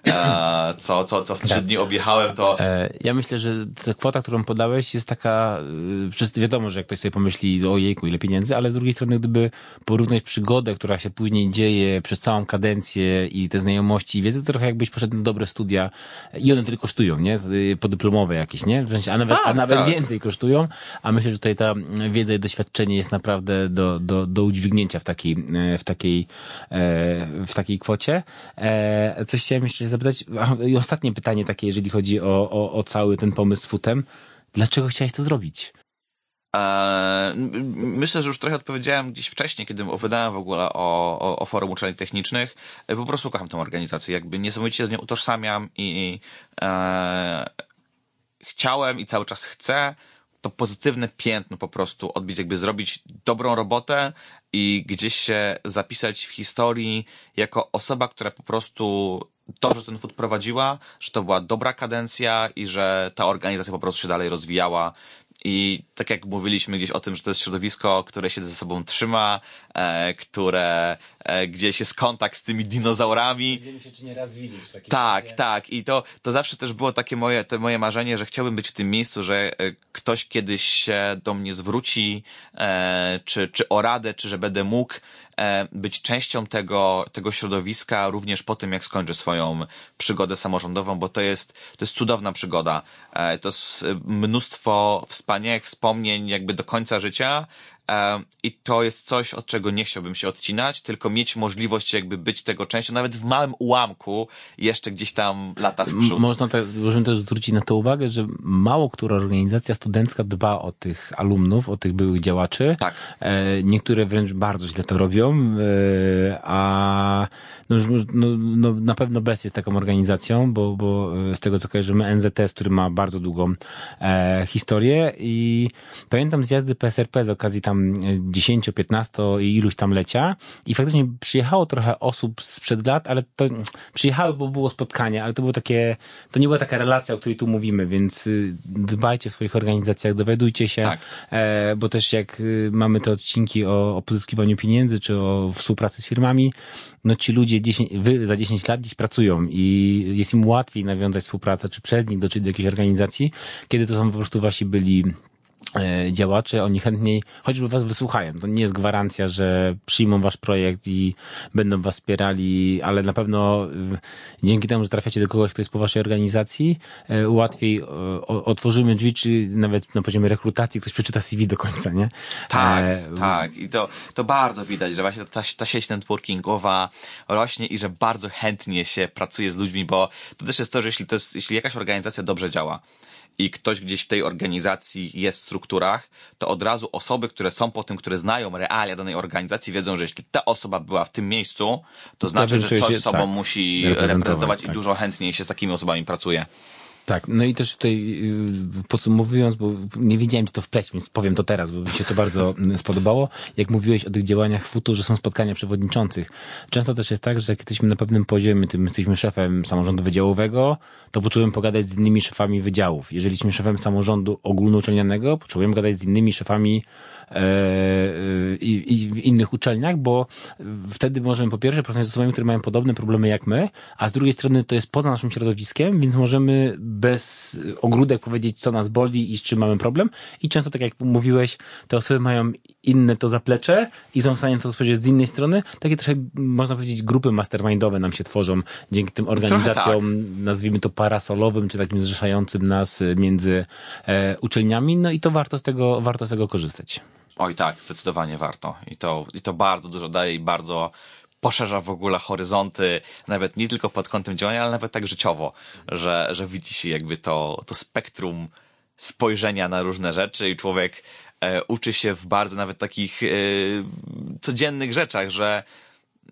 E, co, co, co w trzy tak. dni objechałem, to... E, ja myślę, że ta kwota, którą podałeś jest taka, y, wszyscy wiadomo, że jak ktoś sobie pomyśli o jejku, ile pieniędzy, ale z drugiej strony, gdyby porównać przygodę, która się później dzieje przez całą kadencję i te znajomości i wiedzę, to trochę jakbyś poszedł na dobre studia i one tyle kosztują, nie? Y, podyplomowe jakieś, nie? A nawet, a, a nawet tak. więcej kosztują, a myślę, że tutaj ta wiedza i doświadczenie jest naprawdę do, do, do udźwignięcia w takiej, e, w takiej, e, w takiej kwocie. Coś chciałem jeszcze zapytać, i ostatnie pytanie takie, jeżeli chodzi o, o, o cały ten pomysł z futem. Dlaczego chciałeś to zrobić? Myślę, że już trochę odpowiedziałem gdzieś wcześniej, kiedy opowiadałem w ogóle o, o, o forum uczelni technicznych. E, po prostu kocham tę organizację, jakby niesamowicie z nią utożsamiam i e, chciałem i cały czas chcę to pozytywne piętno po prostu odbić, jakby zrobić dobrą robotę i gdzieś się zapisać w historii jako osoba, która po prostu dobrze ten food prowadziła, że to była dobra kadencja i że ta organizacja po prostu się dalej rozwijała i tak jak mówiliśmy gdzieś o tym, że to jest środowisko, które się ze sobą trzyma, e, które e, gdzieś jest kontakt z tymi dinozaurami. Będziemy się czy nie raz widzieć. W tak, razie. tak. I to, to zawsze też było takie moje, to moje marzenie, że chciałbym być w tym miejscu, że e, ktoś kiedyś się do mnie zwróci, e, czy, czy o radę, czy że będę mógł być częścią tego, tego środowiska również po tym, jak skończę swoją przygodę samorządową, bo to jest, to jest cudowna przygoda. E, to jest mnóstwo wspaniałych wspomnień jakby do końca życia i to jest coś, od czego nie chciałbym się odcinać, tylko mieć możliwość jakby być tego częścią, nawet w małym ułamku, jeszcze gdzieś tam lata w przód. Można tak, możemy też zwrócić na to uwagę, że mało która organizacja studencka dba o tych alumnów, o tych byłych działaczy. Tak. E, niektóre wręcz bardzo źle to robią, e, a no, no, no, na pewno BES jest taką organizacją, bo, bo z tego co kojarzymy NZS, który ma bardzo długą e, historię i pamiętam zjazdy PSRP z okazji tam 10, 15 i iluś tam lecia i faktycznie przyjechało trochę osób sprzed lat, ale to przyjechały, bo było spotkanie, ale to było takie, to nie była taka relacja, o której tu mówimy, więc y, dbajcie w swoich organizacjach, dowiadujcie się, tak. e, bo też jak y, mamy te odcinki o, o pozyskiwaniu pieniędzy, czy o współpracy z firmami, no ci ludzie 10, wy za 10 lat gdzieś pracują i jest im łatwiej nawiązać współpracę, czy przez nich dotrzeć do jakiejś organizacji, kiedy to są po prostu wasi byli działacze, oni chętniej chociażby was wysłuchają. To nie jest gwarancja, że przyjmą wasz projekt i będą was wspierali, ale na pewno e, dzięki temu, że trafiacie do kogoś, kto jest po waszej organizacji, e, łatwiej otworzymy drzwi, czy nawet na poziomie rekrutacji ktoś przeczyta CV do końca, nie? Tak, e... tak. I to, to bardzo widać, że właśnie ta, ta sieć networkingowa rośnie i że bardzo chętnie się pracuje z ludźmi, bo to też jest to, że jeśli, to jest, jeśli jakaś organizacja dobrze działa, i ktoś gdzieś w tej organizacji jest w strukturach, to od razu osoby, które są po tym, które znają realia danej organizacji, wiedzą, że jeśli ta osoba była w tym miejscu, to znaczy, że coś sobą tak, musi reprezentować tak. i dużo chętniej się z takimi osobami pracuje. Tak, no i też tutaj y, podsumowując, bo nie wiedziałem, czy to wpleść, więc powiem to teraz, bo mi się to bardzo mm, spodobało. Jak mówiłeś o tych działaniach w futurze, są spotkania przewodniczących. Często też jest tak, że jak jesteśmy na pewnym poziomie, tym jesteśmy szefem samorządu wydziałowego, to potrzebujemy pogadać z innymi szefami wydziałów. Jeżeli jesteśmy szefem samorządu ogólnouczelnianego, potrzebujemy gadać z innymi szefami i, i w innych uczelniach, bo wtedy możemy po pierwsze pracować z osobami, które mają podobne problemy jak my, a z drugiej strony to jest poza naszym środowiskiem, więc możemy bez ogródek powiedzieć, co nas boli i z czym mamy problem. I często, tak jak mówiłeś, te osoby mają inne to zaplecze i są w stanie to spojrzeć z innej strony. Takie trochę, można powiedzieć, grupy mastermindowe nam się tworzą dzięki tym organizacjom, tak. nazwijmy to parasolowym, czy takim zrzeszającym nas między e, uczelniami. No i to warto z tego, warto z tego korzystać. Oj tak, zdecydowanie warto. I to, i to bardzo dużo daje i bardzo poszerza w ogóle horyzonty, nawet nie tylko pod kątem działania, ale nawet tak życiowo, że, że widzi się jakby to, to spektrum spojrzenia na różne rzeczy i człowiek e, uczy się w bardzo nawet takich e, codziennych rzeczach, że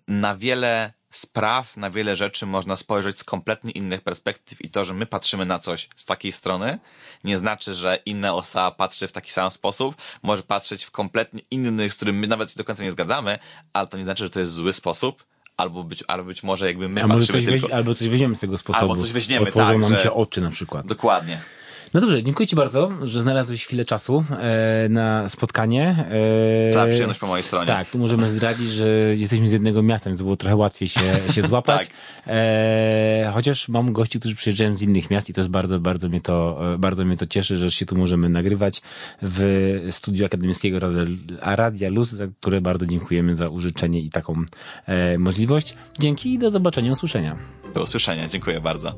na wiele spraw, na wiele rzeczy można spojrzeć z kompletnie innych perspektyw i to, że my patrzymy na coś z takiej strony, nie znaczy, że inna osoba patrzy w taki sam sposób, może patrzeć w kompletnie innych, z którym my nawet się do końca nie zgadzamy, ale to nie znaczy, że to jest zły sposób, albo być, albo być może jakby my A patrzymy coś tylko... weź, albo coś weźmiemy z tego sposobu. Albo coś weźmiemy, Otworzą tak, nam że... się oczy na przykład. Dokładnie. No dobrze, dziękuję Ci bardzo, że znalazłeś chwilę czasu e, na spotkanie. E, Cała przyjemność po mojej stronie. Tak, tu możemy zdradzić, że jesteśmy z jednego miasta, więc było trochę łatwiej się, się złapać. tak. e, chociaż mam gości, którzy przyjeżdżają z innych miast i to jest bardzo, bardzo mnie to, e, bardzo mnie to cieszy, że się tu możemy nagrywać w studiu akademickiego Radia Luz, za które bardzo dziękujemy za użyczenie i taką e, możliwość. Dzięki i do zobaczenia, usłyszenia. Do usłyszenia, dziękuję bardzo.